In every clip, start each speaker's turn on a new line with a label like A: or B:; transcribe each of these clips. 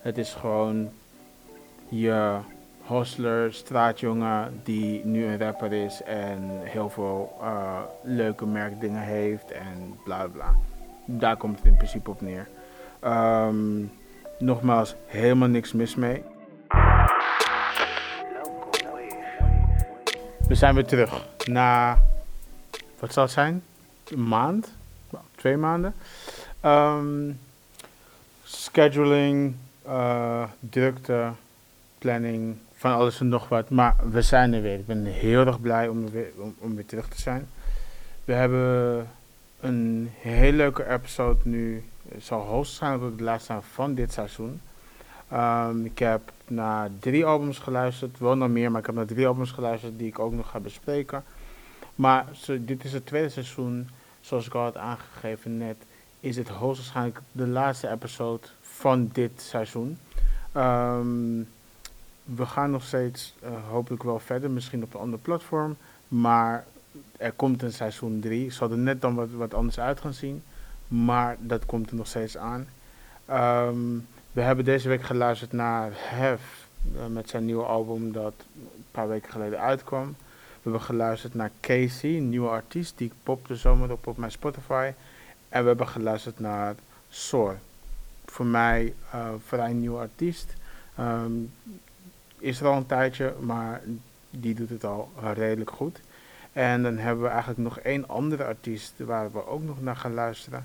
A: Het is gewoon je hostler, straatjongen die nu een rapper is en heel veel uh, leuke merkdingen heeft en bla bla. Daar komt het in principe op neer. Um, nogmaals, helemaal niks mis mee. We zijn weer terug na, wat zal het zijn? Een maand? Twee maanden. Um, scheduling, uh, drukte, planning, van alles en nog wat. Maar we zijn er weer. Ik ben heel erg blij om weer, om, weer terug te zijn. We hebben een heel leuke episode nu. Het zal hoogstwaarschijnlijk de laatste van dit seizoen. Um, ik heb naar drie albums geluisterd. Wel nog meer, maar ik heb naar drie albums geluisterd die ik ook nog ga bespreken. Maar dit is het tweede seizoen. Zoals ik al had aangegeven net, is het hoogstwaarschijnlijk de laatste episode van dit seizoen. Um, we gaan nog steeds uh, hopelijk wel verder, misschien op een ander platform. Maar er komt een seizoen 3. Ik zal er net dan wat, wat anders uit gaan zien. Maar dat komt er nog steeds aan. Um, we hebben deze week geluisterd naar Hef. Uh, met zijn nieuwe album dat een paar weken geleden uitkwam. We hebben geluisterd naar Casey, een nieuwe artiest. Die popte zomer op op mijn Spotify. En we hebben geluisterd naar Soar. Voor mij uh, vrij nieuwe artiest. Um, is er al een tijdje, maar die doet het al redelijk goed. En dan hebben we eigenlijk nog één andere artiest waar we ook nog naar gaan luisteren.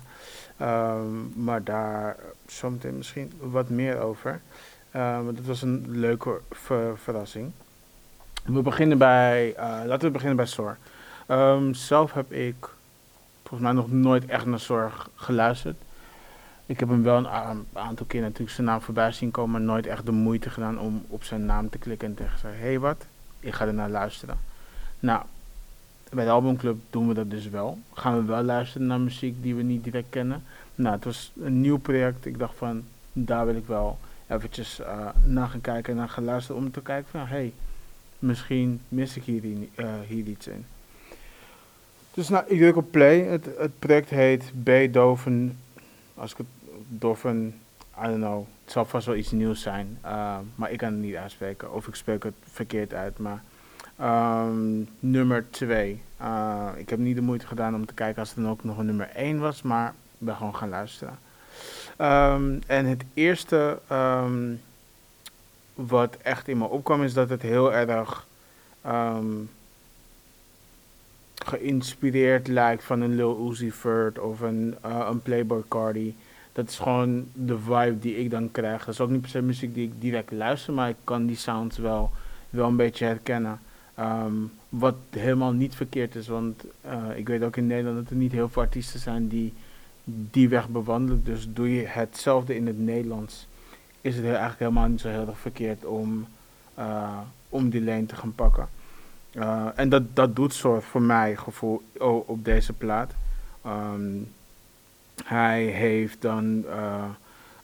A: Um, maar daar zometeen misschien wat meer over. Dat was een leuke ver verrassing. We beginnen bij, uh, laten we beginnen bij. Um, zelf heb ik volgens mij nog nooit echt naar Zorg geluisterd. Ik heb hem wel een aantal keer natuurlijk zijn naam voorbij zien komen, maar nooit echt de moeite gedaan om op zijn naam te klikken en te zeggen: hey, wat, ik ga er naar luisteren. Nou, bij de albumclub doen we dat dus wel. Gaan we wel luisteren naar muziek die we niet direct kennen. Nou, het was een nieuw project. Ik dacht van, daar wil ik wel eventjes uh, naar gaan kijken en naar gaan luisteren om te kijken van, hey, misschien mis ik hier, uh, hier iets in. Dus nou, ik druk op play. Het, het project heet Beethoven als ik het door een, I don't know, het zal vast wel iets nieuws zijn, uh, maar ik kan het niet uitspreken. Of ik spreek het verkeerd uit, maar um, nummer 2. Uh, ik heb niet de moeite gedaan om te kijken als het dan ook nog een nummer 1 was, maar ik ben gewoon gaan luisteren. Um, en het eerste um, wat echt in me opkwam is dat het heel erg geïnspireerd lijkt van een Lil Uzi Vert of een, uh, een Playboy Cardi. Dat is gewoon de vibe die ik dan krijg. Dat is ook niet per se muziek die ik direct luister, maar ik kan die sounds wel, wel een beetje herkennen. Um, wat helemaal niet verkeerd is, want uh, ik weet ook in Nederland dat er niet heel veel artiesten zijn die die weg bewandelen. Dus doe je hetzelfde in het Nederlands, is het eigenlijk helemaal niet zo heel erg verkeerd om, uh, om die lijn te gaan pakken. Uh, en dat, dat doet soort voor mij gevoel op deze plaat. Um, hij heeft dan uh,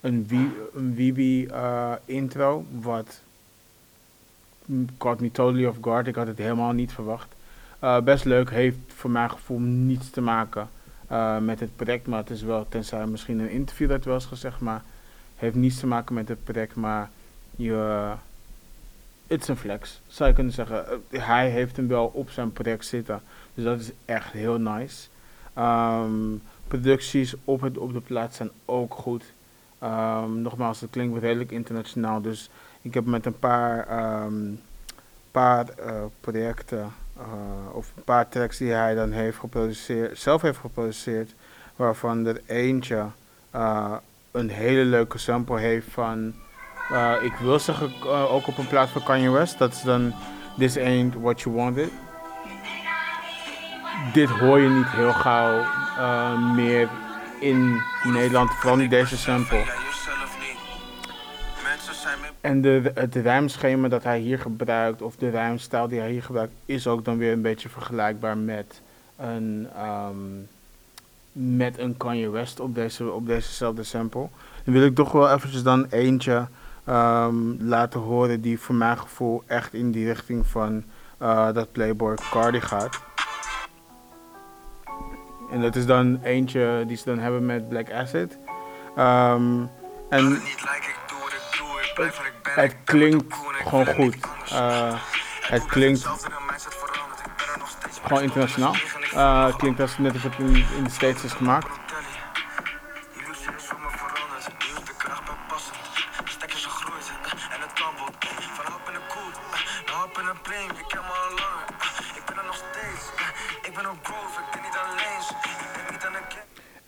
A: een, een Wibi uh, intro, wat caught me totally off guard. Ik had het helemaal niet verwacht. best leuk, heeft voor mijn gevoel niets te maken met het project, maar het is wel, tenzij misschien een interview dat wel eens gezegd, maar heeft niets te maken met het project, maar je it's een flex, zou je kunnen zeggen. Eh, hij heeft hem wel op zijn project zitten. Dus dat is echt heel nice. Um, producties op, het, op de plaats zijn ook goed. Um, nogmaals, het klinkt redelijk internationaal. Dus ik heb met een paar, um, paar uh, projecten uh, of een paar tracks die hij dan heeft geproduceerd, zelf heeft geproduceerd. Waarvan er eentje uh, een hele leuke sample heeft van ik wil zeggen ook op een plaats van Kanye West. Dat is dan This Ain't What You Wanted. Dit hoor je niet heel gauw uh, meer in Nederland. Vooral niet deze sample. En de, het rijmschema dat hij hier gebruikt, of de rijmstijl die hij hier gebruikt, is ook dan weer een beetje vergelijkbaar met een, um, met een Kanye West op, deze, op dezezelfde sample. Dan wil ik toch wel eventjes dan eentje um, laten horen die voor mijn gevoel echt in die richting van uh, dat Playboy Cardi gaat. En dat is dan eentje die ze dan hebben met Black Acid. Um, en het klinkt gewoon goed. Uh, het klinkt gewoon internationaal. Uh, het klinkt als net of het in, in de States is gemaakt.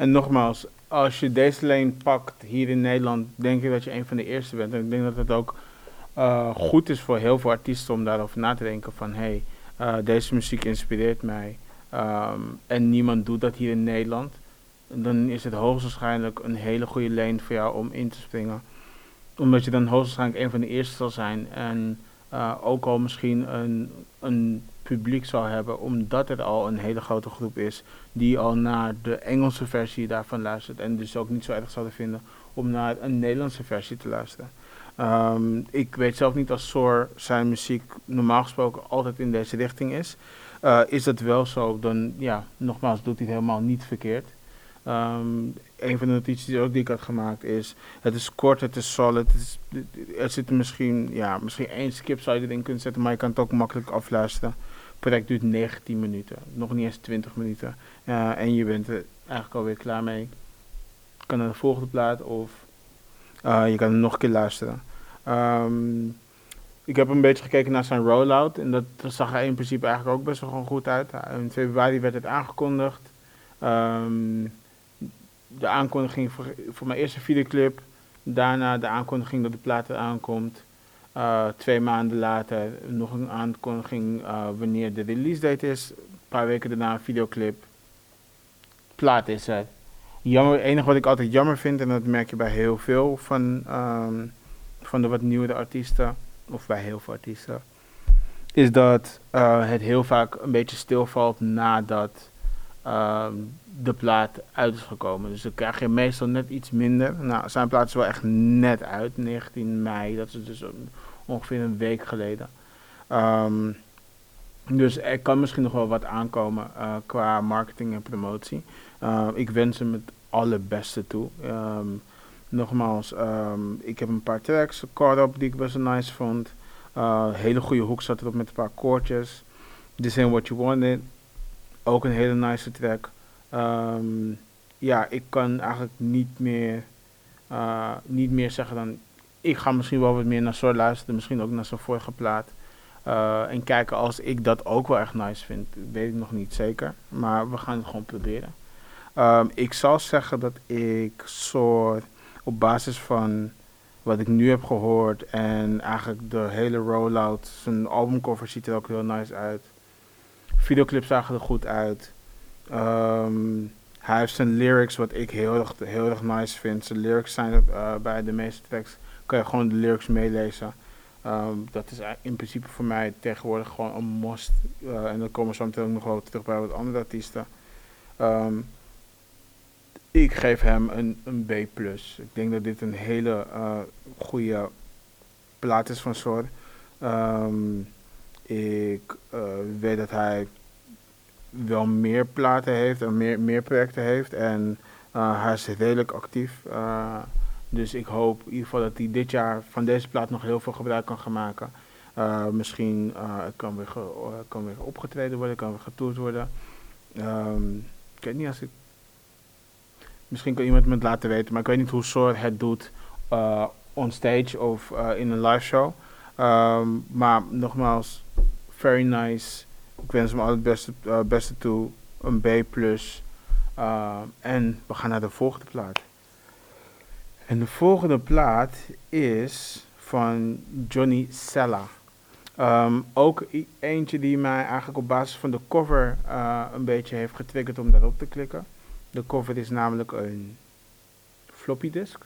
A: En nogmaals, als je deze lane pakt hier in Nederland, denk ik dat je een van de eerste bent. En ik denk dat het ook uh, goed is voor heel veel artiesten om daarover na te denken van hé, hey, uh, deze muziek inspireert mij. Um, en niemand doet dat hier in Nederland. Dan is het hoogstwaarschijnlijk een hele goede lane voor jou om in te springen. Omdat je dan hoogstwaarschijnlijk een van de eerste zal zijn. En uh, ook al misschien een, een publiek zal hebben, omdat er al een hele grote groep is die al naar de Engelse versie daarvan luistert. En dus ook niet zo erg zouden vinden om naar een Nederlandse versie te luisteren. Um, ik weet zelf niet als Soar zijn muziek normaal gesproken altijd in deze richting is. Uh, is dat wel zo, dan ja, nogmaals doet hij het helemaal niet verkeerd. Um, een van de notities die, ook die ik had gemaakt is: het is kort, het is solid. Het is, er zit misschien, ja, misschien één skip zou je erin kunnen zetten, maar je kan het ook makkelijk afluisteren project duurt 19 minuten, nog niet eens 20 minuten. Uh, en je bent er eigenlijk alweer klaar mee. Kan naar de volgende plaat of uh, je kan nog een keer luisteren. Um, ik heb een beetje gekeken naar zijn rollout en dat, zag er in principe eigenlijk ook best wel goed uit. In februari werd het aangekondigd. Um, de aankondiging voor, voor mijn eerste videoclip. Daarna de aankondiging dat de plaat er aankomt. Uh, twee maanden later nog een aankondiging uh, wanneer de release date is. Een paar weken daarna een videoclip. Plaat is het. Jammer, het enige wat ik altijd jammer vind, en dat merk je bij heel veel van, um, van de wat nieuwere artiesten, of bij heel veel artiesten, is dat uh, het heel vaak een beetje stilvalt nadat de plaat uit is gekomen. Dus dan krijg je meestal net iets minder. Nou, zijn plaat wel echt net uit, 19 mei. Dat is dus ongeveer een week geleden. Um, dus er kan misschien nog wel wat aankomen uh, qua marketing en promotie. Uh, ik wens hem het allerbeste toe. Nogmaals, ik heb een paar tracks, card op die ik best wel nice vond. Uh, hele goede hoek zat erop met een paar koortjes. This ain't what you wanted. Ook een hele nice track. Um, ja, ik kan eigenlijk niet meer, uh, niet meer zeggen dan... Ik ga misschien wel wat meer naar soort luisteren. Misschien ook naar zijn vorige plaat. Uh, en kijken als ik dat ook wel echt nice vind. Weet ik nog niet zeker. Maar we gaan het gewoon proberen. Um, ik zal zeggen dat ik soort op basis van wat ik nu heb gehoord en eigenlijk de hele rollout, zijn albumcover ziet er ook heel nice uit. Videoclips zagen er goed uit. Um, hij heeft zijn lyrics, wat ik heel erg, heel erg nice vind. Zijn lyrics zijn uh, bij de meeste tracks, kan je gewoon de lyrics meelezen. Um, dat is in principe voor mij tegenwoordig gewoon een must. Uh, en dan komen we zo meteen nog wel terug bij wat andere artiesten. Um, ik geef hem een, een B+. Ik denk dat dit een hele uh, goede plaat is van soort. Um, ik uh, weet dat hij wel meer platen heeft en meer, meer projecten heeft. En uh, hij is redelijk actief. Uh, dus ik hoop in ieder geval dat hij dit jaar van deze plaat nog heel veel gebruik kan gaan maken. Misschien kan, weer kan weer opgetreden worden, kan weer getoerd worden. Um, ik weet niet als ik. Misschien kan iemand me het laten weten, maar ik weet niet hoe Soor het doet on stage of in een live show. Um, maar nogmaals, very nice. Ik wens hem al het beste, beste toe. Een B. en we gaan naar de volgende plaat. En de volgende plaat is van Johnny Sella. Um, ook eentje die mij eigenlijk op basis van de cover uh, een beetje heeft getriggerd om daarop te klikken. De cover is namelijk een floppy disk.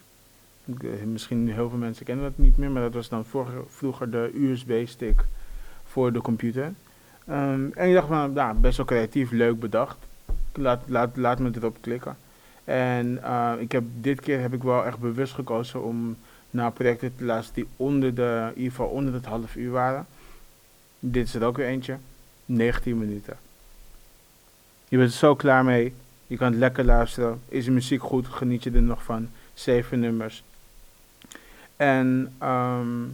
A: Uh, misschien heel veel mensen kennen dat niet meer, maar dat was dan vroeger de USB-stick voor de computer. Um, en ik dacht van, nou, best wel creatief, leuk bedacht. Laat, laat, laat me erop klikken. En uh, ik heb, dit keer heb ik wel echt bewust gekozen om naar projecten te luisteren die onder de, in ieder geval onder het half uur waren. Dit is er ook weer eentje. 19 minuten. Je bent er zo klaar mee. Je kan het lekker luisteren. Is de muziek goed? Geniet je er nog van? Zeven nummers. En ehm,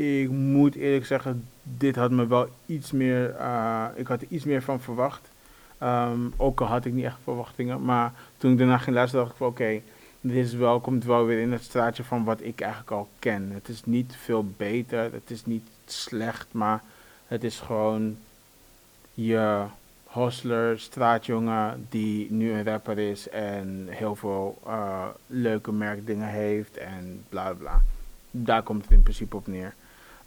A: ik moet eerlijk zeggen, dit had me wel iets meer, uh, ik had er iets meer van verwacht. Ehm, ook al had ik niet echt verwachtingen. Maar toen ik daarna ging luisteren, dacht ik van oké, dit is wel, komt wel weer in het straatje van wat ik eigenlijk al ken. Het is niet veel beter, het is niet slecht, maar het is gewoon je hostler, straatjongen die nu een rapper is en heel veel uh, leuke merkdingen heeft en bla bla. Daar komt het in principe op neer.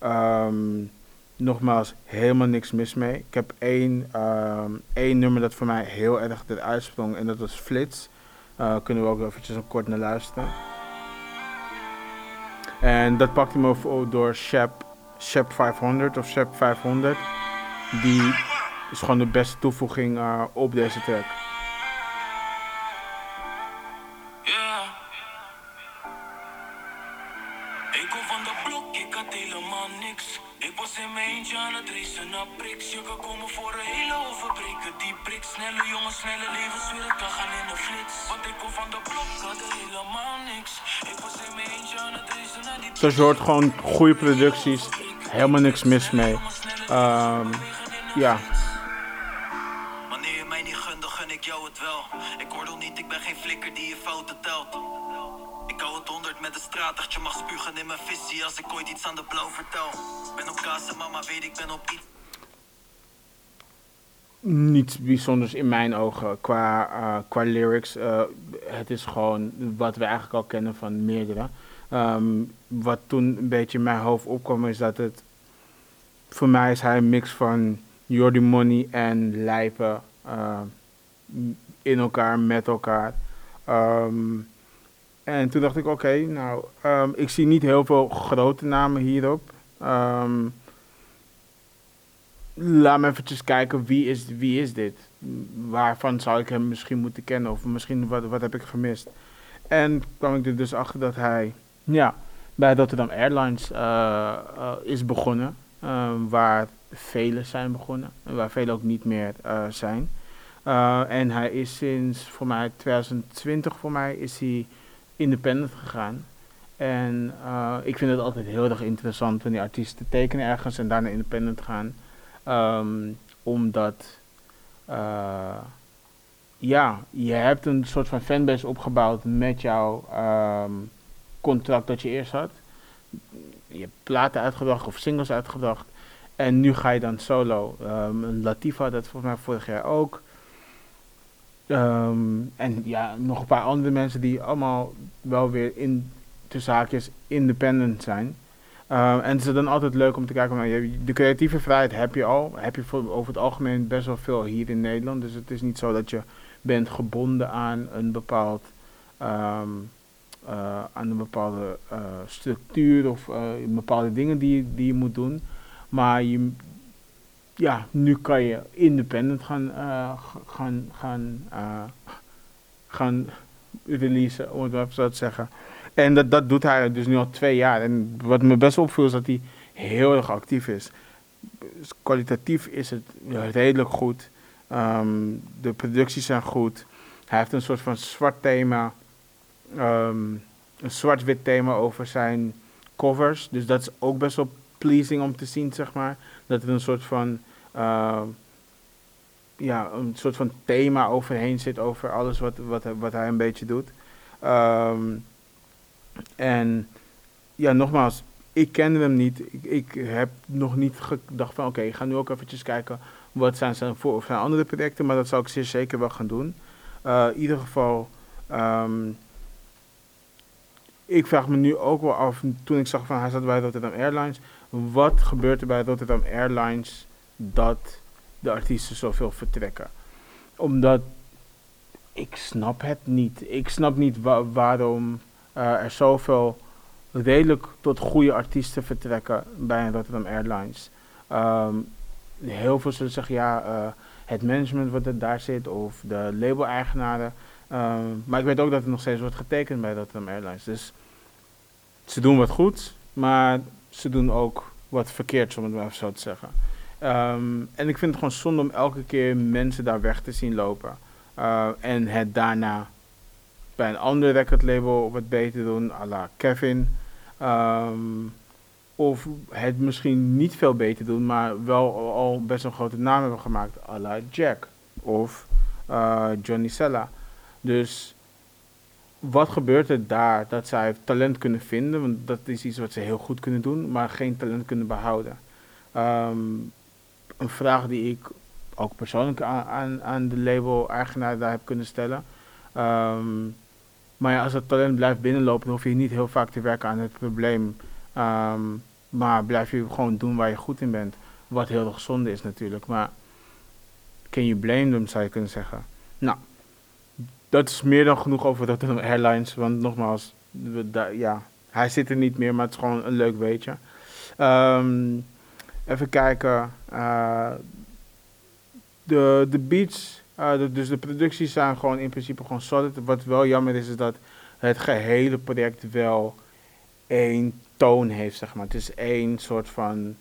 A: Um, nogmaals, helemaal niks mis mee. Ik heb één, um, één nummer dat voor mij heel erg eruit sprong en dat was Flits. Uh, kunnen we ook eventjes een kort naar luisteren. En dat pakte me over door Shep, Shep 500 of Shep 500. Die is gewoon de beste toevoeging uh, op deze track. Je hoort, gewoon goede producties. Helemaal niks mis mee. Um, ja, jou het wel. Ik oordeel niet, ik ben geen flikker die je fouten telt. Ik hou het honderd met de straat, dat je mag spugen in mijn visie als ik ooit iets aan de blauw vertel. Ben op kaas en mama weet ik ben op iets. Niets bijzonders in mijn ogen qua, uh, qua lyrics. Uh, het is gewoon wat we eigenlijk al kennen van meerdere. Um, wat toen een beetje in mijn hoofd opkwam is dat het... Voor mij is hij een mix van Jordi Money en Lijpen. Uh, in elkaar, met elkaar. Ehm, en toen dacht ik, oké, nou, um, ik zie niet heel veel grote namen hierop. Laat me eventjes kijken, wie is, wie is dit? Waarvan zou ik hem misschien moeten kennen? Of misschien, wat, wat heb ik gemist? En kwam ik er dus achter dat hij, ja, bij Rotterdam Airlines uh, uh, is begonnen. Uh, waar velen zijn begonnen. En waar velen ook niet meer zijn. En hij is sinds voor mij 2020 voor mij is hij independent gegaan. En ik vind het altijd heel erg interessant wanneer artiesten tekenen ergens en daarna independent gaan. Um, omdat ja, je hebt een soort van fanbase opgebouwd met jouw um, contract dat je eerst had. Je hebt platen uitgebracht of singles uitgebracht. En nu ga je dan solo. Um, Latifa dat volgens mij vorig jaar ook. Um, en ja, nog een paar andere mensen die allemaal wel weer in de zaakjes independent zijn. Um, en het is dan altijd leuk om te kijken, nou, de creatieve vrijheid heb je al. Heb je voor, over het algemeen best wel veel hier in Nederland. Dus het is niet zo dat je bent gebonden aan een bepaald uh, aan een bepaalde uh, structuur of uh, bepaalde dingen die, die je moet doen. Maar je, ja, nu kan je independent gaan, gaan, gaan, gaan releasen, om het zo te zeggen. En dat, dat doet hij dus nu al twee jaar. En wat me best opviel is dat hij heel erg actief is. Dus kwalitatief is het redelijk goed. Um, de producties zijn goed. Hij heeft een soort van zwart thema. Um, een zwart-wit thema over zijn covers. Dus dat is ook best wel pleasing om te zien, zeg maar. Dat er een soort van, uh, ja, een soort van thema overheen zit over alles wat, wat, wat hij een beetje doet. Um, en ja, nogmaals, ik kende hem niet. Ik, ik heb nog niet gedacht van oké, ik ga nu ook eventjes kijken wat zijn zijn voor of zijn andere projecten, maar dat zou ik zeer zeker wel gaan doen. Uh, in ieder geval, um, ik vraag me nu ook wel af, toen ik zag van hij zat bij Rotterdam Airlines, wat gebeurt er bij Rotterdam Airlines dat de artiesten zoveel vertrekken? Omdat ik snap het niet. Ik snap niet wa waarom uh, er zoveel redelijk tot goede artiesten vertrekken bij Rotterdam Airlines. Um, heel veel zullen zeggen ja, uh, het management wat er daar zit of de label-eigenaren. Um, maar ik weet ook dat er nog steeds wordt getekend bij Rotterdam Airlines. Dus ze doen wat goed, maar ze doen ook wat verkeerd, om het maar even zo te zeggen. Um, en ik vind het gewoon zonde om elke keer mensen daar weg te zien lopen. Uh, en het daarna bij een ander recordlabel wat beter doen, à la Kevin. Ehm, of het misschien niet veel beter doen, maar wel al best een grote naam hebben gemaakt, à la Jack of uh, Johnny Sella. Dus wat gebeurt er daar dat zij talent kunnen vinden? Want dat is iets wat ze heel goed kunnen doen, maar geen talent kunnen behouden. Ehm, een vraag die ik ook persoonlijk aan, aan, de label-eigenaar daar heb kunnen stellen. Ehm, maar ja, als het talent blijft binnenlopen, hoef je niet heel vaak te werken aan het probleem. Ehm, maar blijf je gewoon doen waar je goed in bent. Wat heel erg zonde is natuurlijk. Maar can you blame them, zou je kunnen zeggen. Nou, dat is meer dan genoeg over Rotterdam Airlines. Want nogmaals, ja, hij zit er niet meer, maar het is gewoon een leuk weetje. Um, even kijken. Uh, de, de beats, uh, dus de producties zijn gewoon in principe gewoon solid. Wat wel jammer is, is dat het gehele project wel één toon heeft, zeg maar. Het is één soort van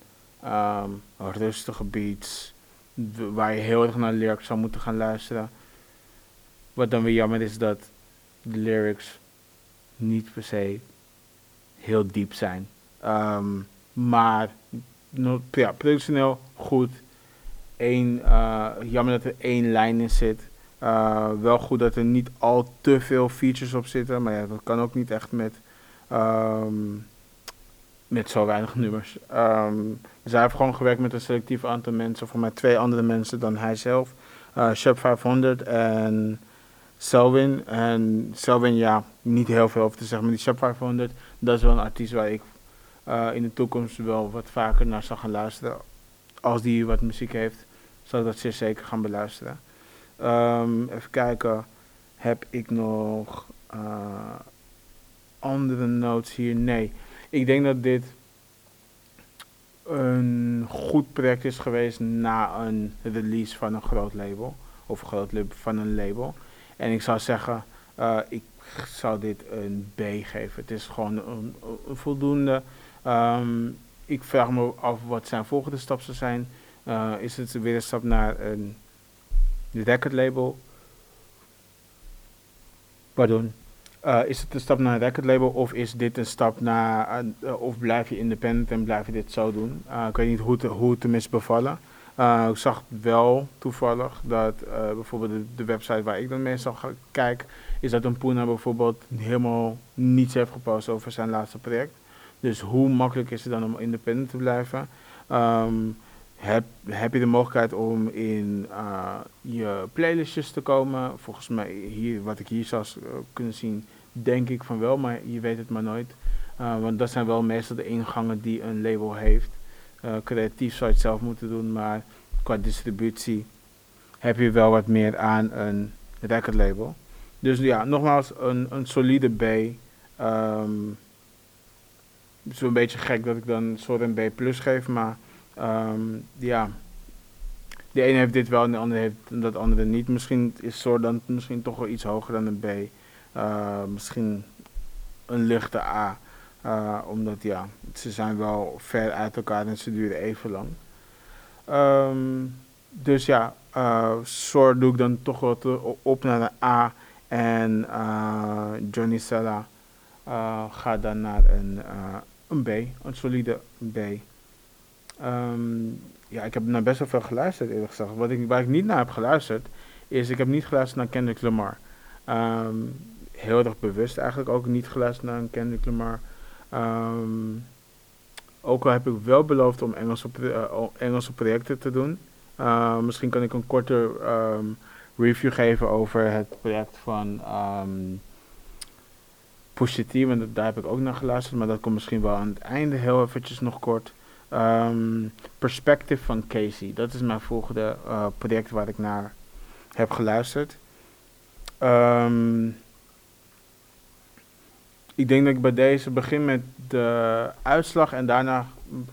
A: um, rustige beats, waar je heel erg naar lyrics zou moeten gaan luisteren. Wat dan weer jammer is dat de lyrics niet per se heel diep zijn. Um, maar ja, productioneel goed. Uh, jammer dat er één lijn in zit. Uh, wel goed dat er niet al te veel features op zitten. Maar ja, dat kan ook niet echt met, um, met zo weinig nummers. Um, dus hij heeft gewoon gewerkt met een selectief aantal mensen. Voor mij twee andere mensen dan hij zelf. Uh, Shep 500 en Selwyn. En Selwyn, ja, niet heel veel over te zeggen. Maar die Shep 500, dat is wel een artiest waar ik uh, in de toekomst wel wat vaker naar zal gaan luisteren. Als die wat muziek heeft, zal ik dat zeer zeker gaan beluisteren. Um, even kijken, heb ik nog uh, andere notes hier? Nee, ik denk dat dit een goed project is geweest na een release van een groot label. Of groot van een label. En ik zou zeggen, uh, ik zou dit een B geven. Het is gewoon een, voldoende. Um, ik vraag me af wat zijn volgende stap zou zijn. Uh, is het weer een stap naar een record label? Pardon. Uh, is het een stap naar een record label of is dit een stap naar, uh, of blijf je independent en blijf je dit zo doen? ik weet niet hoe, te, hoe tenminste bevallen. Uh, ik zag wel toevallig dat uh, bijvoorbeeld de, website waar ik dan meestal ga kijken, is dat een Poena bijvoorbeeld helemaal niets heeft gepost over zijn laatste project. Dus hoe makkelijk is het dan om independent te blijven? Um, heb, heb je de mogelijkheid om in uh, je playlistjes te komen? Volgens mij, hier, wat ik hier zou kunnen zien, denk ik van wel, maar je weet het maar nooit. want dat zijn wel meestal de ingangen die een label heeft. Uh, creatief zou je het zelf moeten doen, maar qua distributie heb je wel wat meer aan een record label. Dus ja, nogmaals, een, een solide B. Um, het is wel een beetje gek dat ik dan een soort een B plus geef, maar um, ja. De ene heeft dit wel en de andere heeft dat andere niet. Misschien is soort dan misschien toch wel iets hoger dan een B. Uh, misschien een lichte A. Uh, omdat ja, ze zijn wel ver uit elkaar en ze duren even lang. Um, dus ja, uh, doe ik dan toch wel op naar de A. En uh, Johnny Sella gaat dan naar een, een B, een solide B. Um, ja, ik heb naar best wel veel geluisterd eerlijk gezegd. Wat ik, waar ik niet naar heb geluisterd, is ik heb niet geluisterd naar Kendrick Lamar. Um, heel erg bewust eigenlijk ook niet geluisterd naar Kendrick Lamar. Um, ook al heb ik wel beloofd om Engelse, uh, Engelse projecten te doen. Uh, misschien kan ik een korte um, review geven over het project van um, Push T, want daar heb ik ook naar geluisterd, maar dat komt misschien wel aan het einde heel eventjes nog kort. Perspective van Casey, dat is mijn volgende uh, project waar ik naar heb geluisterd. Um, ik denk dat ik bij deze begin met de uitslag en daarna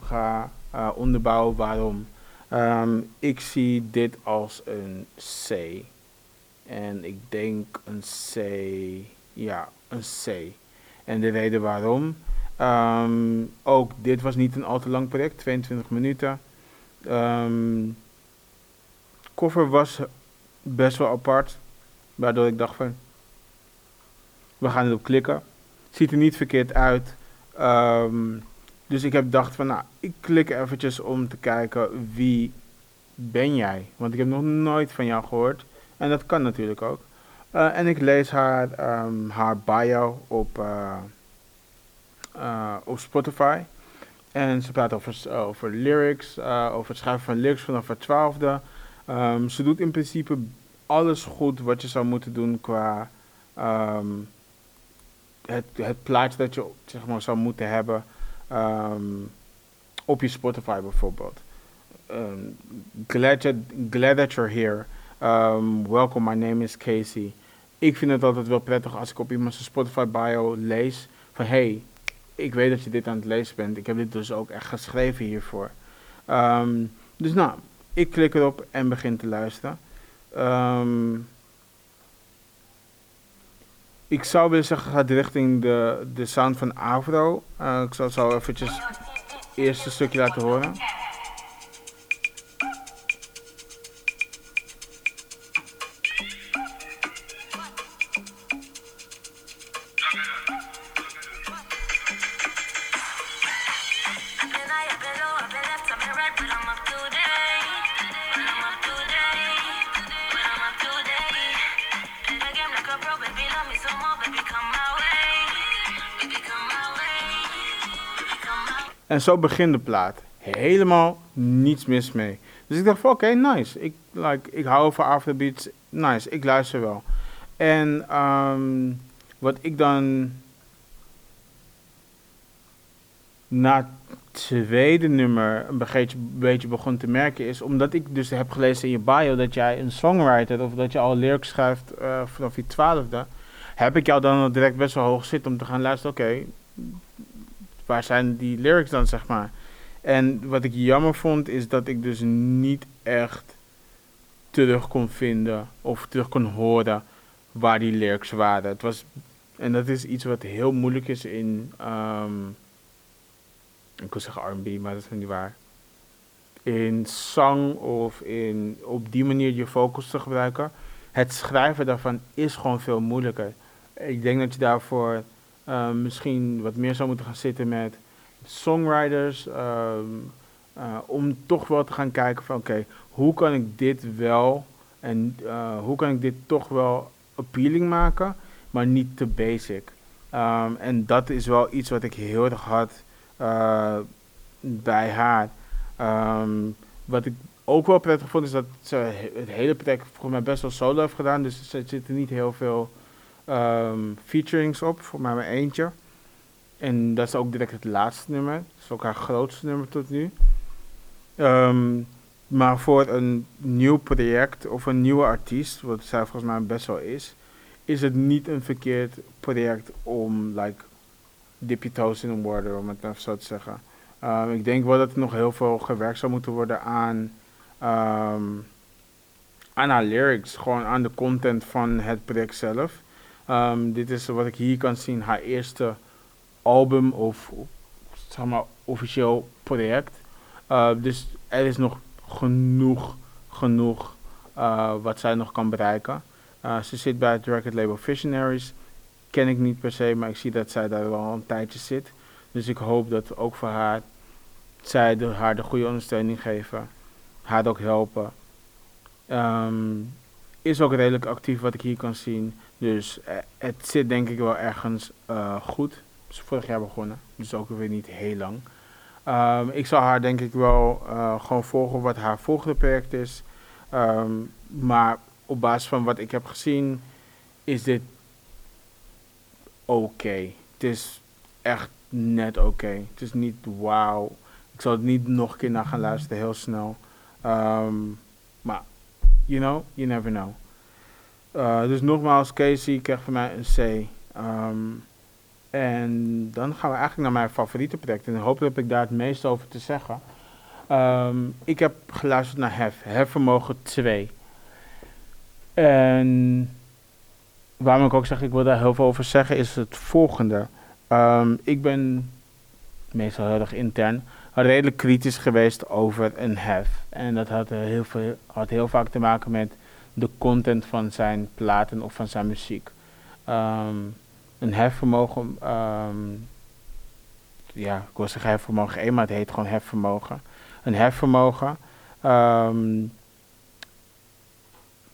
A: ga uh, onderbouwen waarom. Um, ik zie dit als een C. En ik denk een C. Ja, een C. En de reden waarom. Um, ook dit was niet een al te lang project, 22 minuten. Um, cover was best wel apart. Waardoor ik dacht van, we gaan erop klikken. Ziet er niet verkeerd uit. Ehm, dus ik heb gedacht van, nou, ik klik eventjes om te kijken wie ben jij? Want ik heb nog nooit van jou gehoord. En dat kan natuurlijk ook. Uh, en ik lees haar, um, haar bio op, uh, uh, op Spotify. En ze praat over, over lyrics, over het schrijven van lyrics vanaf haar twaalfde. Um, ze doet in principe alles goed wat je zou moeten doen qua het, het plaatje dat je zeg maar, zou moeten hebben um, op je Spotify bijvoorbeeld. Um, glad, you, glad that you're here. Um, welcome, my name is Casey. Ik vind het altijd wel prettig als ik op iemands Spotify bio lees van hey, ik weet dat je dit aan het lezen bent. Ik heb dit dus ook echt geschreven hiervoor. Dus nou, ik klik erop en begin te luisteren. Um, ik zou willen zeggen, gaat richting de, de sound van Avro. Uh, ik zal zo eventjes het eerste stukje laten horen. En zo begint de plaat. Helemaal niets mis mee. Dus ik dacht van oké, nice. Ik, like, ik hou van afterbeats. Nice, ik luister wel. En um, wat ik dan na het tweede nummer een beetje, beetje begon te merken is... omdat ik dus heb gelezen in je bio dat jij een songwriter... of dat je al lyrics schrijft uh, vanaf je twaalfde... heb ik jou dan direct best wel hoog zitten om te gaan luisteren... oké, waar zijn die lyrics dan, zeg maar? En wat ik jammer vond, is dat ik dus niet echt terug kon vinden of terug kon horen waar die lyrics waren. Het was, en dat is iets wat heel moeilijk is in, um, ik wil zeggen R&B, maar dat is niet waar. In zang of in op die manier je focus te gebruiken. Het schrijven daarvan is gewoon veel moeilijker. Ik denk dat je daarvoor uh, misschien wat meer zou moeten gaan zitten met songwriters. Um, uh, om toch wel te gaan kijken van oké, hoe kan ik dit wel en uh, hoe kan ik dit toch wel appealing maken, maar niet te basic. Um, en dat is wel iets wat ik heel erg had uh, bij haar. Wat ik ook wel prettig vond is dat ze het hele project voor mij best wel solo heeft gedaan. Dus er zitten niet heel veel um, featurings op, voor mij maar eentje. En dat is ook direct het laatste nummer. Dat is ook haar grootste nummer tot nu. Um, maar voor een nieuw project of een nieuwe artiest, wat zij volgens mij best wel is, is het niet een verkeerd project om like dip je toes in water, om het even zo te zeggen. Um, ik denk wel dat er nog heel veel gewerkt zou moeten worden aan, aan haar lyrics, gewoon aan de content van het project zelf. Um, dit is wat ik hier kan zien, haar eerste album of zeg maar officieel project. Uh, dus er is nog genoeg, genoeg uh, wat zij nog kan bereiken. Uh, ze zit bij het record label Visionaries. Ken ik niet per se, maar ik zie dat zij daar wel een tijdje zit. Dus ik hoop dat ook voor haar, zij de, haar de goede ondersteuning geven. Haar ook helpen. Um, is ook redelijk actief wat ik hier kan zien. Dus uh, het zit denk ik wel ergens uh, goed. Is vorig jaar begonnen, dus ook weer niet heel lang. Um, ik zal haar denk ik wel uh, gewoon volgen wat haar volgende project is. Um, maar op basis van wat ik heb gezien, is dit oké. Het is echt net oké. Het is niet wauw. Ik zal het niet nog een keer naar gaan luisteren, heel snel. Um, maar, you know, you never know. Uh, dus nogmaals, Casey krijgt van mij een C. Um, en dan gaan we eigenlijk naar mijn favoriete project. En hopelijk heb ik daar het meest over te zeggen. Um, ik heb geluisterd naar Hef. Hefvermogen 2. En waarom ik ook zeg, ik wil daar heel veel over zeggen, is het volgende. Um, ik ben meestal heel erg intern redelijk kritisch geweest over een Hef. En dat had heel, veel, had heel vaak te maken met de content van zijn platen of van zijn muziek. Um, een hefvermogen, ehm, ja, ik wil zeggen hefvermogen 1, maar het heet gewoon hefvermogen. Een hefvermogen. Ehm,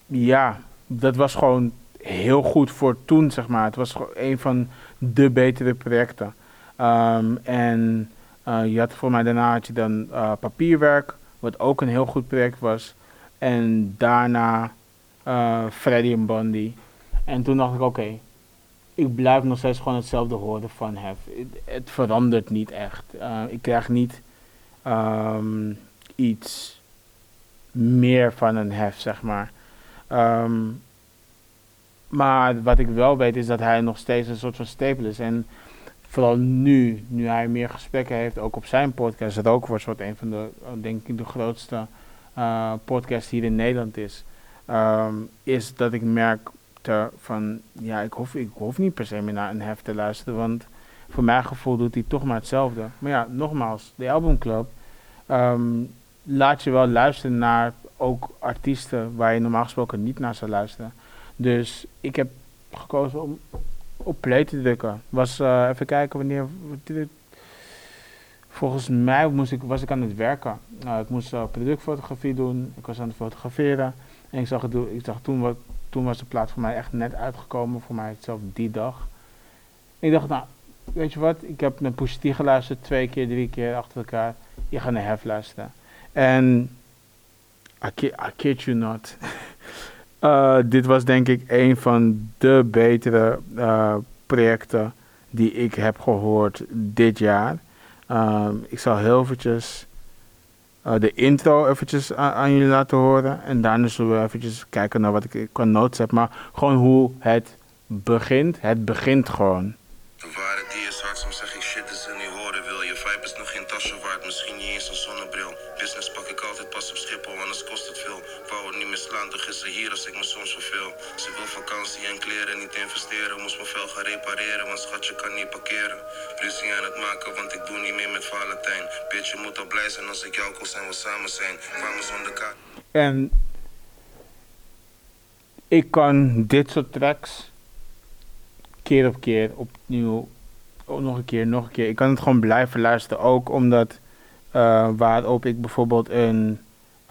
A: ja, dat was gewoon heel goed voor toen, zeg maar. Het was gewoon een van de betere projecten. En uh, je had voor mij daarna had je dan uh, papierwerk, wat ook een heel goed project was. En daarna uh, Freddy en Bundy. En toen dacht ik, oké, ik blijf nog steeds gewoon hetzelfde horen van Hef. Het, verandert niet echt. ik krijg niet um, iets meer van een Hef, zeg maar. Um, maar wat ik wel weet is dat hij nog steeds een soort van stapel is. En vooral nu, nu hij meer gesprekken heeft, ook op zijn podcast, Rookworst, wat een van de, denk ik, de grootste uh, podcasts hier in Nederland is, um, is dat ik merk te, van, ja, ik hoef, ik hoef niet per se meer naar een heft te luisteren, want voor mijn gevoel doet hij toch maar hetzelfde. Maar ja, nogmaals, de albumclub um, laat je wel luisteren naar ook artiesten waar je normaal gesproken niet naar zou luisteren. Dus ik heb gekozen om op play te drukken. Was, uh, even kijken wanneer. Volgens mij moest ik, was ik aan het werken. Uh, ik moest uh, productfotografie doen. Ik was aan het fotograferen. En ik zag, het, ik toen, wat, toen was de plaat voor mij echt net uitgekomen. Voor mij zelf die dag. Ik dacht, nou, weet je wat? Ik heb Pusha T geluisterd. Twee keer, drie keer achter elkaar. Ik ga naar Hef luisteren. En I kid, you not. Uh, dit was denk ik een van de betere uh, projecten die ik heb gehoord dit jaar. Um, ik zal heel eventjes de intro eventjes aan, aan, jullie laten horen. En daarna zullen we eventjes kijken naar wat ik qua notes heb. Maar gewoon hoe het begint. Het begint gewoon. De waarheid die is hard, soms zeg ik shit is er niet horen wil. Je vibe is nog geen tasje waard, misschien niet eens een zonnebril. Business pak ik altijd pas op Schiphol, anders kost het veel. Wou het niet meer slaan, toch is ze hier als ik me soms verveel. Ze wil vakantie en kleren niet investeren. Moest mijn vel gaan repareren, want schatje kan niet parkeren. Ruzie aan het maken, want ik doe niet meer met Valentijn. Bitch, je moet al blij zijn als ik jou koos en we samen zijn. Kwamen zonder kaart. En ik kan dit soort tracks keer op keer opnieuw, oh, nog een keer, nog een keer. Ik kan het gewoon blijven luisteren, ook omdat uh, waarop ik bijvoorbeeld een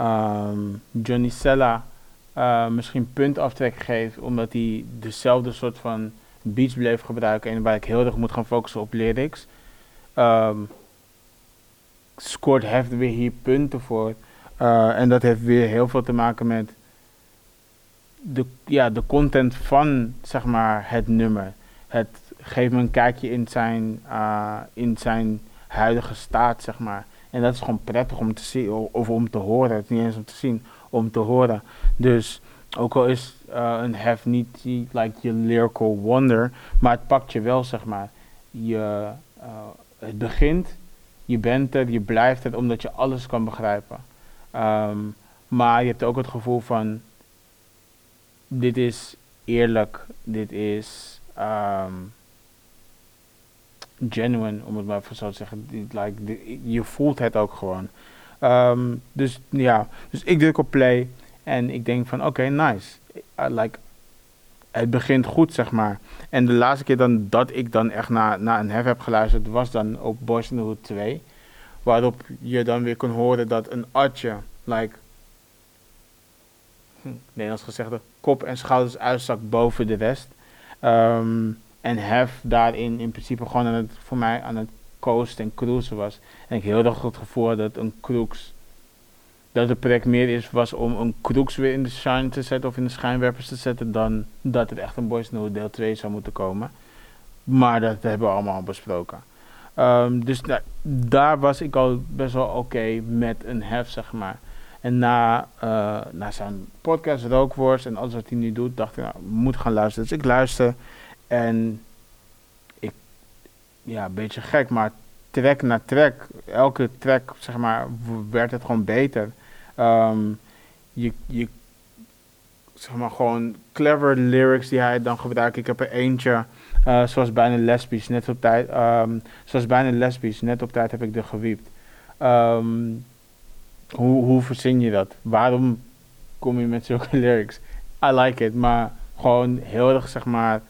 A: um, Johnny Sella uh, misschien puntaftrek geef, omdat hij dezelfde soort van beats bleef gebruiken en waar ik heel erg moet gaan focussen op lyrics. Um, scoort Heft weer hier punten voor. Uh, en dat heeft weer heel veel te maken met de, ja, de content van zeg maar, het nummer. Het geeft me een kijkje in zijn, uh, in zijn huidige staat, zeg maar. En dat is gewoon prettig om te zien, of om te horen. Het is niet eens om te zien, om te horen. Dus ook al is uh, een hef niet like je lyrical wonder, maar het pakt je wel, zeg maar. Je, uh, het begint, je bent er, je blijft er, omdat je alles kan begrijpen. Um, maar je hebt ook het gevoel van, dit is eerlijk, dit is um, genuine, om het maar even zo te zeggen. Like, je voelt het ook gewoon. Um, dus ja, dus ik druk op play en ik denk van oké, nice. Like, het begint goed, zeg maar. En de laatste keer dan, dat ik dan echt naar, naar een hef heb geluisterd, was dan op Boys in the Hood 2. Waarop je dan weer kon horen dat een atje, like, hm, Nederlands gezegd, kop en schouders uitzakt boven de rest. Um, en Hef daarin in principe gewoon aan het, voor mij aan het coasten en cruisen was. En ik heel erg het gevoel dat een crux, dat het project meer is, was om een crux weer in de shine te zetten of in de schijnwerpers te zetten, dan dat het echt een Boys No deel 2 zou moeten komen. Maar dat hebben we allemaal besproken. Um, dus nou, daar was ik al best wel oké met een hef, zeg maar. En na, uh, na zijn podcast, Rookworst en alles wat hij nu doet, dacht ik, nou, moet gaan luisteren. Dus ik luister. En ik, ja, een beetje gek, maar track na track, elke track, zeg maar, werd het gewoon beter. Um, je, je, zeg maar, gewoon clever lyrics die hij dan gebruikt. Ik heb er eentje, uh, zoals bijna lesbisch, net op tijd, um, zoals bijna lesbisch, net op tijd heb ik er gewiept. Um, hoe, hoe verzin je dat? Waarom kom je met zulke lyrics? I like it, maar gewoon heel erg, zeg maar,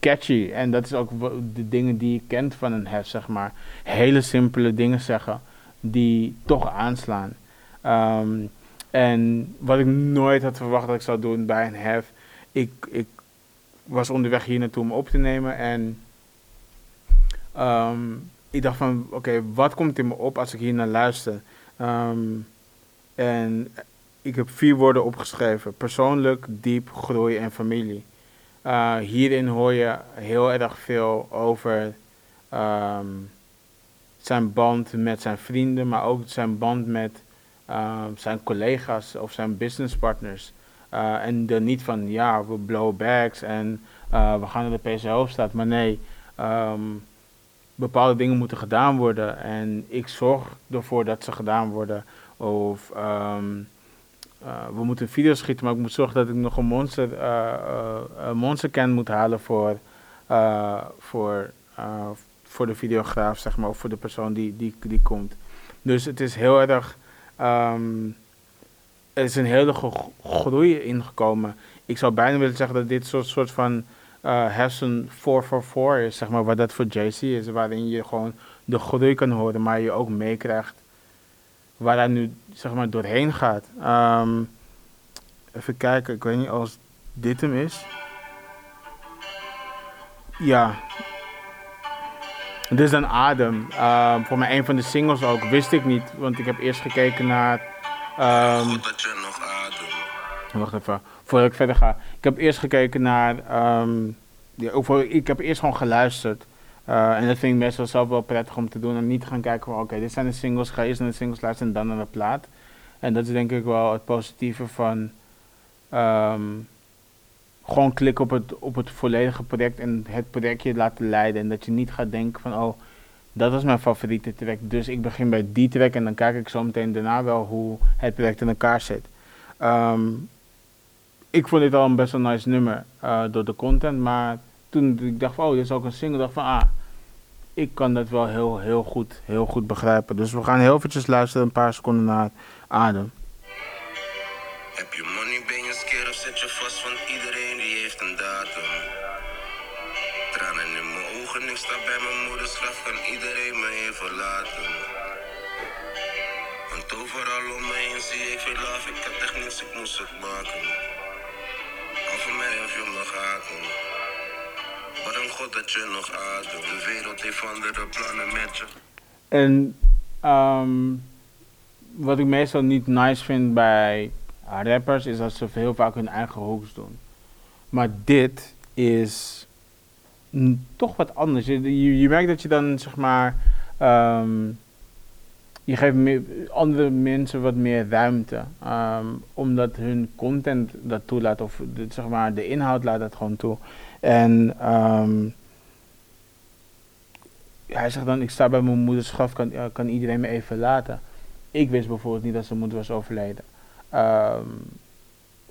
A: catchy. En dat is ook de dingen die je kent van een hef, zeg maar. Hele simpele dingen zeggen die toch aanslaan. Ehm, en wat ik nooit had verwacht dat ik zou doen bij een hef. Ik, ik was onderweg hier naartoe om op te nemen en ehm, ik dacht van oké, wat komt in me op als ik hier naar luister? Ehm, en ik heb vier woorden opgeschreven: persoonlijk, diep, groei en familie. Uh, hierin hoor je heel erg veel over zijn band met zijn vrienden, maar ook zijn band met um, zijn collega's of zijn businesspartners. Uh, en dan niet van ja, we blow bags en uh, we gaan naar de PC Hoofdstad, maar nee, um, bepaalde dingen moeten gedaan worden en ik zorg ervoor dat ze gedaan worden. Of um, uh, we moeten video's schieten, maar ik moet zorgen dat ik nog een monster, uh, uh, monster can moet halen voor, voor, voor de videograaf, zeg maar, of voor de persoon die, die, die komt. Dus het is heel erg, um, er is een hele groei ingekomen. Ik zou bijna willen zeggen dat dit soort, soort van uh, Hessen 444 is, zeg maar, wat dat voor JC is, waarin je gewoon de groei kan horen, maar je ook meekrijgt waar hij nu zeg maar doorheen gaat. Um, even kijken, ik weet niet als dit hem is. Ja. Dit is een adem. Um, voor mij een van de singles ook. Wist ik niet, want ik heb eerst gekeken naar. Um, dat je nog adem. Wacht even, voordat ik verder ga. Ik heb eerst gekeken naar. Um, ja, ik heb eerst gewoon geluisterd. Uh, en dat vind ik meestal zelf wel prettig om te doen. En niet gaan kijken van oké, dit zijn de singles. Ga eerst naar de singles luisteren en dan naar de plaat. En dat is denk ik wel het positieve van um, gewoon klikken op het, op het volledige project en het projectje laten leiden. En dat je niet gaat denken van oh, dat was mijn favoriete track. Dus ik begin bij die track en dan kijk ik zo meteen daarna wel hoe het project in elkaar zit. Um, ik vond dit al een best wel nice nummer uh, door de content, maar toen ik dacht van, oh, dit is ook een single, dacht van, ah, ik kan dat wel heel, heel goed, heel goed begrijpen. Dus we gaan heel eventjes luisteren, een paar seconden naar adem. Sta bij mijn moeders graf, kan iedereen me even laten. Want overal om me heen zie ik veel love, ik heb echt niets, ik moest het maken. Al voor mij of je me gaten. Maar een God dat je nog ademt. De wereld heeft andere plannen met je. En um, wat ik meestal niet nice vind bij rappers is dat ze heel vaak hun eigen hooks doen. Maar dit is toch wat anders. Je, je, merkt dat je dan zeg maar. Um, je geeft meer, andere mensen wat meer ruimte. Um, omdat hun content dat toelaat. Of zeg maar, de inhoud laat dat gewoon toe. En um, hij zegt dan, ik sta bij mijn moeders graf, kan, kan iedereen me even laten. Ik wist bijvoorbeeld niet dat zijn moeder was overleden.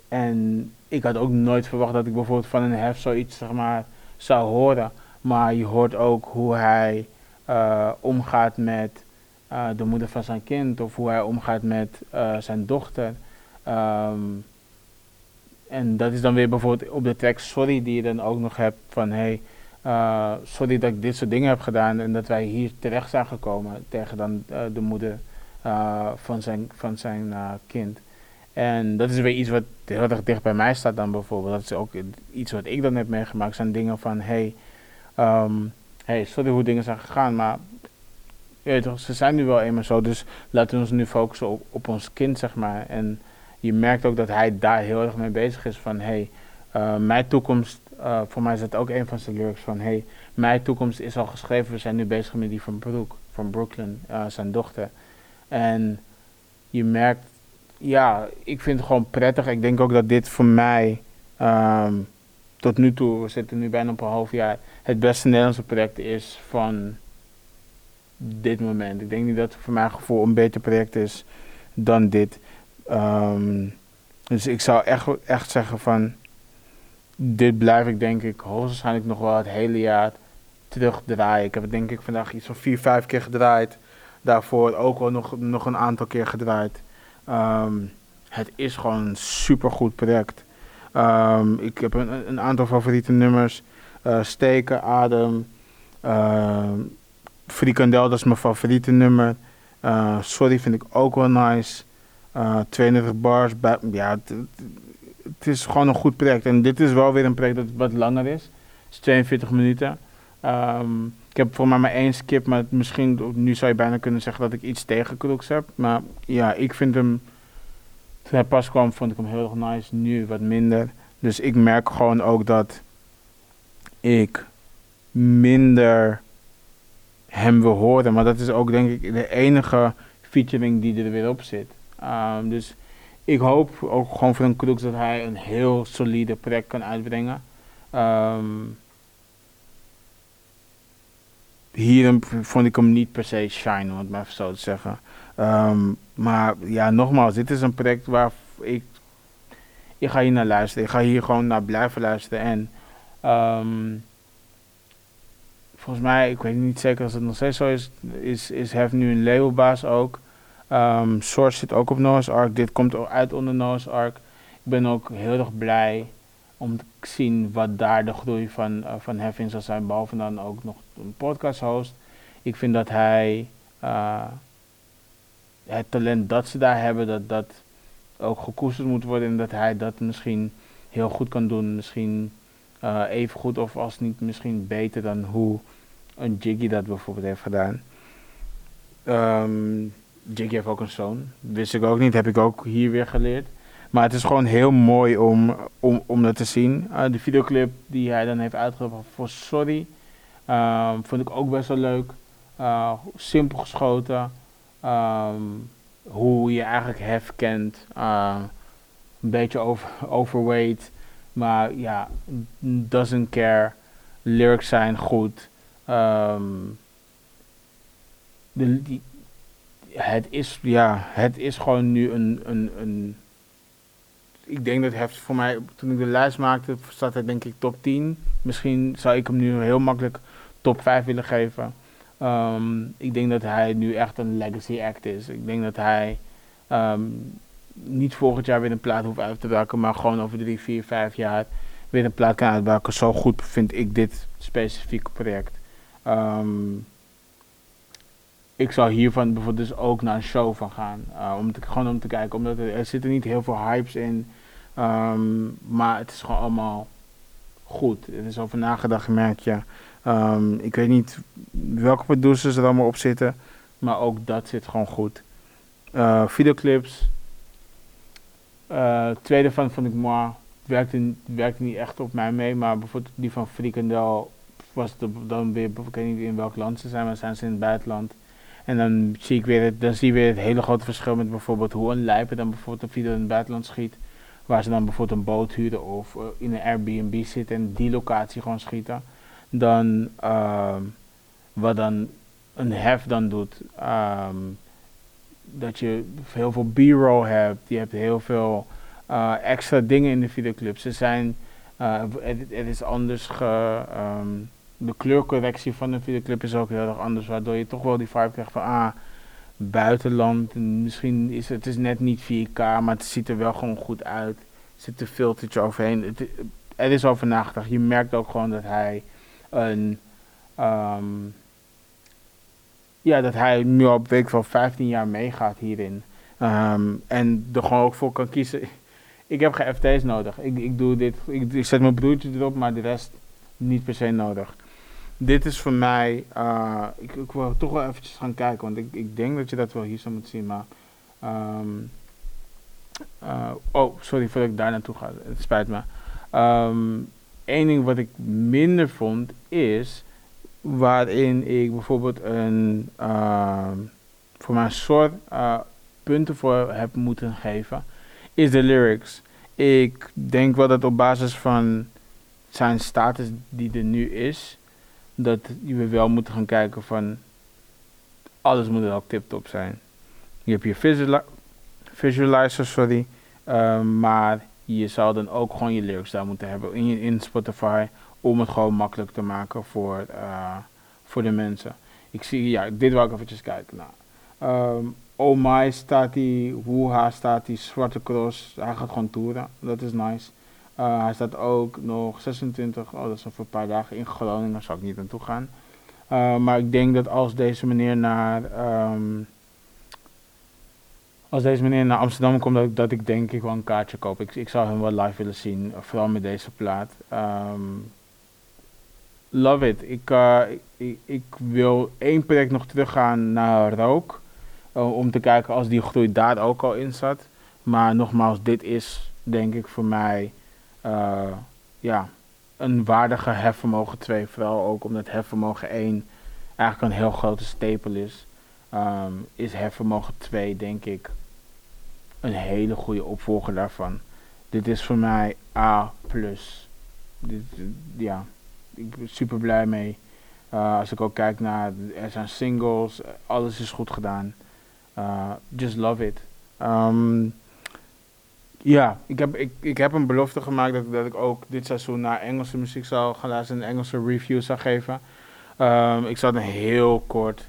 A: En ik had ook nooit verwacht dat ik bijvoorbeeld van een hef zoiets zeg maar, zou horen. Maar je hoort ook hoe hij uh, omgaat met uh, de moeder van zijn kind. Of hoe hij omgaat met uh, zijn dochter. Um, en dat is dan weer bijvoorbeeld op de track Sorry die je dan ook nog hebt van hey, sorry dat ik dit soort dingen heb gedaan en dat wij hier terecht zijn gekomen tegen dan de moeder van zijn, van zijn kind. En dat is weer iets wat heel erg dicht bij mij staat dan bijvoorbeeld. Dat is ook iets wat ik dan heb meegemaakt. zijn dingen van hey, um, hey sorry hoe dingen zijn gegaan, maar toch, ze zijn nu wel eenmaal zo. Dus laten we ons nu focussen op, op ons kind, zeg maar. En je merkt ook dat hij daar heel erg mee bezig is van hey, uh, mijn toekomst, uh, voor mij is dat ook een van zijn lyrics van hey, mijn toekomst is al geschreven, we zijn nu bezig met die van Brooke, van Brooklyn, uh, zijn dochter. En je merkt, ja, ik vind het gewoon prettig. Ik denk ook dat dit voor mij um, tot nu toe, we zitten nu bijna op een half jaar, het beste Nederlandse project is van dit moment. Ik denk niet dat het voor mijn gevoel een beter project is dan dit. Um, dus ik zou echt, echt zeggen van, dit blijf ik denk ik hoogstwaarschijnlijk nog wel het hele jaar terugdraaien. Ik heb het denk ik vandaag iets van vier, vijf keer gedraaid. Daarvoor ook wel nog, nog een aantal keer gedraaid. Um, het is gewoon een super goed project. Um, ik heb een, een, aantal favoriete nummers. Uh, steken, adem. Uh, frikandel, dat is mijn favoriete nummer. Uh, sorry vind ik ook wel nice. 32 bars. Ja, het is gewoon een goed project. En dit is wel weer een project dat wat langer is. Het is 42 minuten. Ik heb voor mij maar één skip, maar misschien, nu zou je bijna kunnen zeggen dat ik iets tegen Crooks heb. Maar ja, ik vind hem, toen hij pas kwam, vond ik hem heel erg nice. Nu wat minder. Dus ik merk gewoon ook dat ik minder hem wil horen. Maar dat is ook denk ik de enige featuring die er weer op zit. Um, dus ik hoop ook gewoon voor een Crooks dat hij een heel solide project kan uitbrengen. Um, hier vond ik hem niet per se shine, om het maar zo te zeggen. Um, maar ja, nogmaals, dit is een project waar ik. Ik ga hier naar luisteren. Ik ga hier gewoon naar blijven luisteren. En um, volgens mij, ik weet niet zeker als het nog steeds zo is, is, is Hef nu een labelbaas ook. Um, Source zit ook op Noah's Ark. Dit komt uit onder Noah's Ark. Ik ben ook heel erg blij om te zien wat daar de groei van, uh, van Hef in zal zijn. Behalve dan ook nog een podcast host. Ik vind dat hij uh, het talent dat ze daar hebben, dat dat ook gekoesterd moet worden. En dat hij dat misschien heel goed kan doen. Misschien uh, even goed of als niet misschien beter dan hoe een Jiggy dat bijvoorbeeld heeft gedaan. Um, Jiggy heeft ook een zoon. Wist ik ook niet, heb ik ook hier weer geleerd. Maar het is gewoon heel mooi om, om, om dat te zien. Uh, de videoclip die hij dan heeft uitgebracht voor Sorry. Um, vond ik ook best wel leuk. Uh, simpel geschoten. Um, hoe je eigenlijk hef kent. Uh, een beetje over, overweight. Maar ja, doesn't care. Lyrics zijn goed. Um, de, die, het is, ja, het is gewoon nu een, een, een ik denk dat Heft voor mij, toen ik de lijst maakte, zat hij denk ik top 10. Misschien zou ik hem nu heel makkelijk top 5 willen geven. Um, ik denk dat hij nu echt een legacy act is. Ik denk dat hij um, niet volgend jaar weer een plaat hoeft uit te werken, maar gewoon over 3, 4, 5 jaar weer een plaat kan uitwerken. Zo goed vind ik dit specifieke project. Um, ik zou hiervan bijvoorbeeld dus ook naar een show van gaan. Uh, om te, gewoon om te kijken, omdat er, er zitten niet heel veel hypes in. Um, maar het is gewoon allemaal goed. Er is over nagedacht, merk je. Um, ik weet niet welke producers er allemaal op zitten. Maar ook dat zit gewoon goed. Uh, videoclips. Uh, tweede van vond ik maar werkte, werkte niet echt op mij mee. Maar bijvoorbeeld die van Frikandel was de, dan weer, ik weet niet in welk land ze zijn, maar zijn ze in het buitenland. En dan zie ik weer dan zie je weer het hele grote verschil met bijvoorbeeld hoe een lijper dan bijvoorbeeld een video in het buitenland schiet. Waar ze dan bijvoorbeeld een boot huren of uh, in een Airbnb zitten en die locatie gewoon schieten. Dan uh, wat dan een hef dan doet. Um, dat je heel veel b-roll hebt. Je hebt heel veel uh, extra dingen in de videoclip. Ze zijn, uh, het, is anders ge, um, de kleurcorrectie van de videoclip is ook heel erg anders. Waardoor je toch wel die vibe krijgt van ah, buitenland. Misschien is het is net niet 4K, maar het ziet er wel gewoon goed uit. Er zit een filtertje overheen. Het, er is over nagedacht. Je merkt ook gewoon dat hij een. Um, ja, dat hij nu op week van 15 jaar meegaat hierin. Um, en er gewoon ook voor kan kiezen. Ik heb geen FT's nodig. Ik, ik doe dit. Ik, ik zet mijn broertje erop, maar de rest niet per se nodig dit is voor mij, uh, ik, wil toch wel eventjes gaan kijken, want ik, ik denk dat je dat wel hier zou moeten zien, maar, um, uh, oh, sorry voordat ik daar naartoe ga, het spijt me. Eén ding wat ik minder vond is, waarin ik bijvoorbeeld een, uh, voor mijn soort uh, punten voor heb moeten geven, is de lyrics. Ik denk wel dat op basis van zijn status die er nu is, dat we wel moeten gaan kijken van alles moet ook tip-top zijn. Je hebt je visuali visualizer, sorry, uh, maar je zou dan ook gewoon je lyrics daar moeten hebben in, in Spotify om het gewoon makkelijk te maken voor, uh, voor de mensen. Ik zie, ja, dit wil ik eventjes kijken. Nou, um, oh my staat die, Woeha staat die, Zwarte Cross, hij gaat gewoon toeren, dat is nice. Uh, hij staat ook nog 26, oh dat is voor een paar dagen in Groningen, daar zou ik niet naartoe gaan. Uh, maar ik denk dat als deze meneer naar, um, als deze meneer naar Amsterdam komt, dat, dat ik denk ik wel een kaartje koop. Ik, ik zou hem wel live willen zien, vooral met deze plaat. Um, love it. Ik, uh, ik, ik, wil één project nog teruggaan naar Rook. Om te kijken als die groei daar ook al in zat. Maar nogmaals, dit is denk ik voor mij ja, een waardige hefvermogen 2. Vooral ook omdat hefvermogen 1 eigenlijk een heel grote stapel is. Um, is hefvermogen 2 denk ik een hele goede opvolger daarvan. Dit is voor mij A+. Dit, ja, ik ben super blij mee. Uh, als ik ook kijk naar, er zijn singles, alles is goed gedaan. Just love it. Um, ja, ik heb, ik, ik heb een belofte gemaakt dat, dat ik ook dit seizoen naar Engelse muziek zou gaan luisteren en Engelse reviews zou geven. Um, ik zal dan heel kort,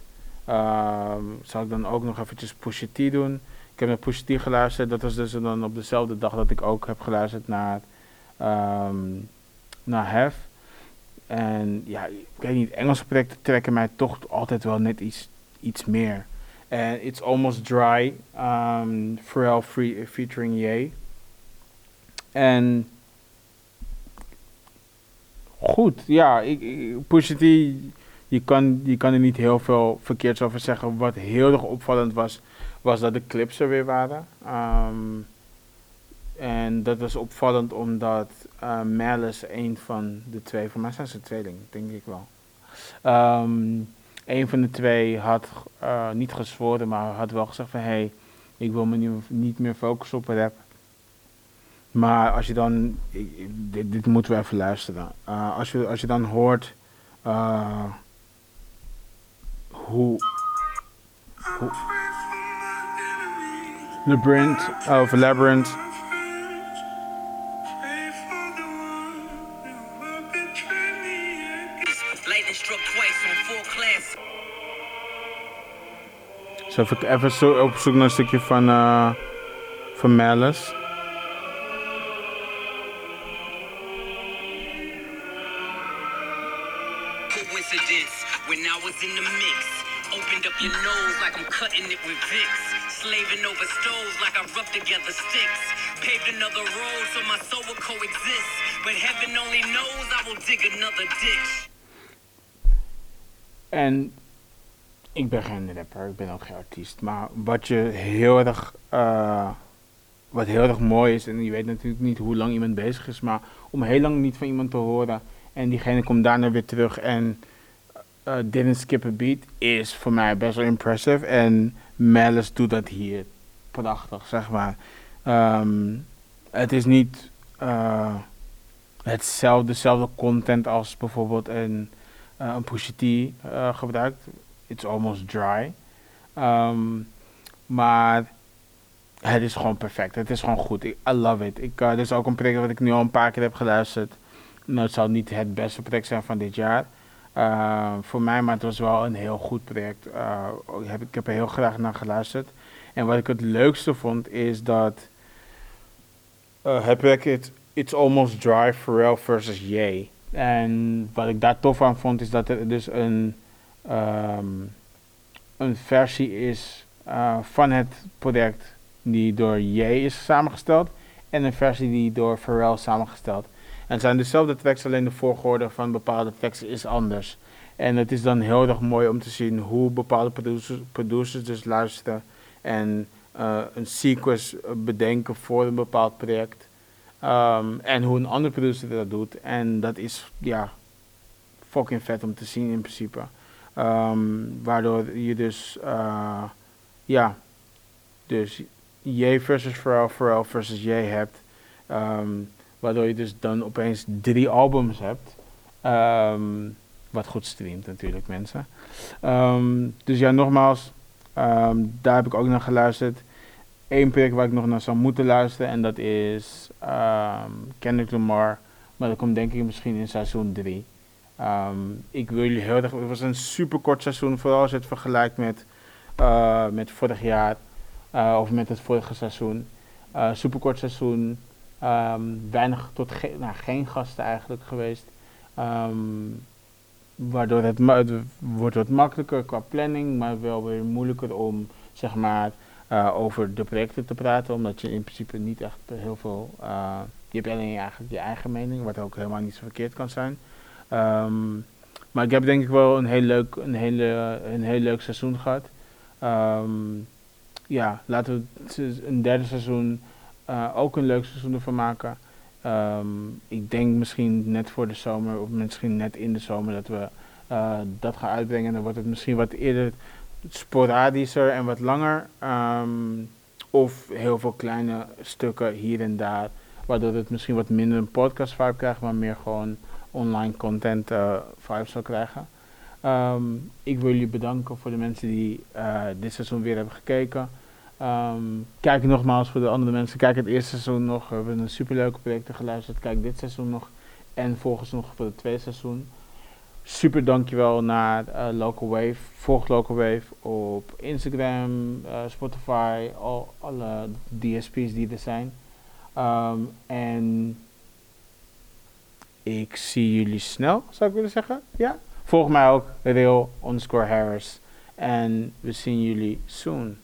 A: um, zal ik dan ook nog eventjes Pusha T doen. Ik heb naar Pusha T geluisterd, dat was dus dan op dezelfde dag dat ik ook heb geluisterd naar, um, naar Hef. En ja, ik weet niet, Engelse projecten trekken mij toch altijd wel net iets, iets meer. En It's Almost Dry, um, Pharrell free, featuring Ye. En goed, ja, ik, je kan, je kan er niet heel veel verkeerds over zeggen. Wat heel erg opvallend was, was dat de clips er weer waren. Um, en dat was opvallend omdat uh, Malice, een van de twee, voor mij zijn ze tweeling, denk ik wel. Um, een van de twee had uh, niet gezworen, maar had wel gezegd van hé, hey, ik wil me nu niet meer focussen op rap. Maar als je dan, dit, moeten we even luisteren. Uh, als, je, als je dan hoort uh, hoe, hoe Labyrinth, of Labyrinth Zo even, even zo op zoek naar een stukje van, uh, van Malice. En ik ben geen rapper, ik ben ook geen artiest. Maar wat je heel erg, uh, wat heel erg mooi is, en je weet natuurlijk niet hoe lang iemand bezig is, maar om heel lang niet van iemand te horen en diegene komt daarna weer terug en uh, didn't skip beat, is voor mij best wel impressive. En Malice doet dat hier prachtig, zeg maar. Um, het is niet uh, hetzelfde, dezelfde content als bijvoorbeeld een, uh, een T gebruikt. It's almost dry. Um, maar het is gewoon perfect. Het is gewoon goed. I love it. Ik, uh, dit is ook een project wat ik nu al een paar keer heb geluisterd. Nou, het zal niet het beste project zijn van dit jaar. Uh, voor mij, maar het was wel een heel goed project. Heb, ik heb er heel graag naar geluisterd. En wat ik het leukste vond is dat het project It's Almost Dry Pharrell versus Ye. En wat ik daar tof aan vond is dat er dus een um, een versie is uh, van het project die door J is samengesteld en een versie die door Pharrell samengesteld. En het zijn dezelfde tracks, alleen de volgorde van bepaalde teksten is anders. En het is dan heel erg mooi om te zien hoe bepaalde producers, producers dus luisteren en uh, een sequence bedenken voor een bepaald project. Um, en hoe een andere producer dat doet. En dat is ja, fucking vet om te zien in principe. Um, waardoor je dus, uh, ja, dus J versus Pharrell, Pharrell versus J hebt. Um, waardoor je dus dan opeens drie albums hebt. Wat goed streamt natuurlijk, mensen. dus ja, nogmaals, daar heb ik ook naar geluisterd. Eén project waar ik nog naar zou moeten luisteren en dat is Kendrick Lamar. Maar dat komt denk ik misschien in seizoen 3. Um, ik wil jullie heel erg. Het was een super kort seizoen, vooral als je het vergelijkt met, uh, met vorig jaar uh, of met het vorige seizoen. Uh, super kort seizoen. Ehm, weinig tot nou, geen gasten eigenlijk geweest. Ehm, waardoor het, het, wordt wat makkelijker qua planning, maar wel weer moeilijker om zeg maar uh, over de projecten te praten, omdat je in principe niet echt heel veel. Uh, je hebt alleen eigenlijk je eigen mening, wat ook helemaal niet zo verkeerd kan zijn. Um, maar ik heb denk ik wel een heel leuk, een hele, een heel leuk seizoen gehad. Um, ja, laten we een derde seizoen ook een leuk seizoen ervan maken. Um, ik denk misschien net voor de zomer of misschien net in de zomer dat we dat gaan uitbrengen. Dan wordt het misschien wat eerder sporadischer en wat langer. Um, of heel veel kleine stukken hier en daar. Waardoor het misschien wat minder een podcast vibe krijgt, maar meer gewoon online content uh, vibe zal krijgen. Um, ik wil jullie bedanken voor de mensen die uh, dit seizoen weer hebben gekeken. Um, kijk nogmaals voor de andere mensen. Kijk het eerste seizoen nog. We hebben een superleuke projecten geluisterd. Kijk dit seizoen nog. En volgens nog voor het tweede seizoen. Super dankjewel naar uh, Local Wave. Volg Local Wave op Instagram, uh, Spotify, al, alle DSP's die er zijn. Um, en ik zie jullie snel, zou ik willen zeggen. Ja. Volg mij ook, Real underscore Harris. En we zien jullie soon.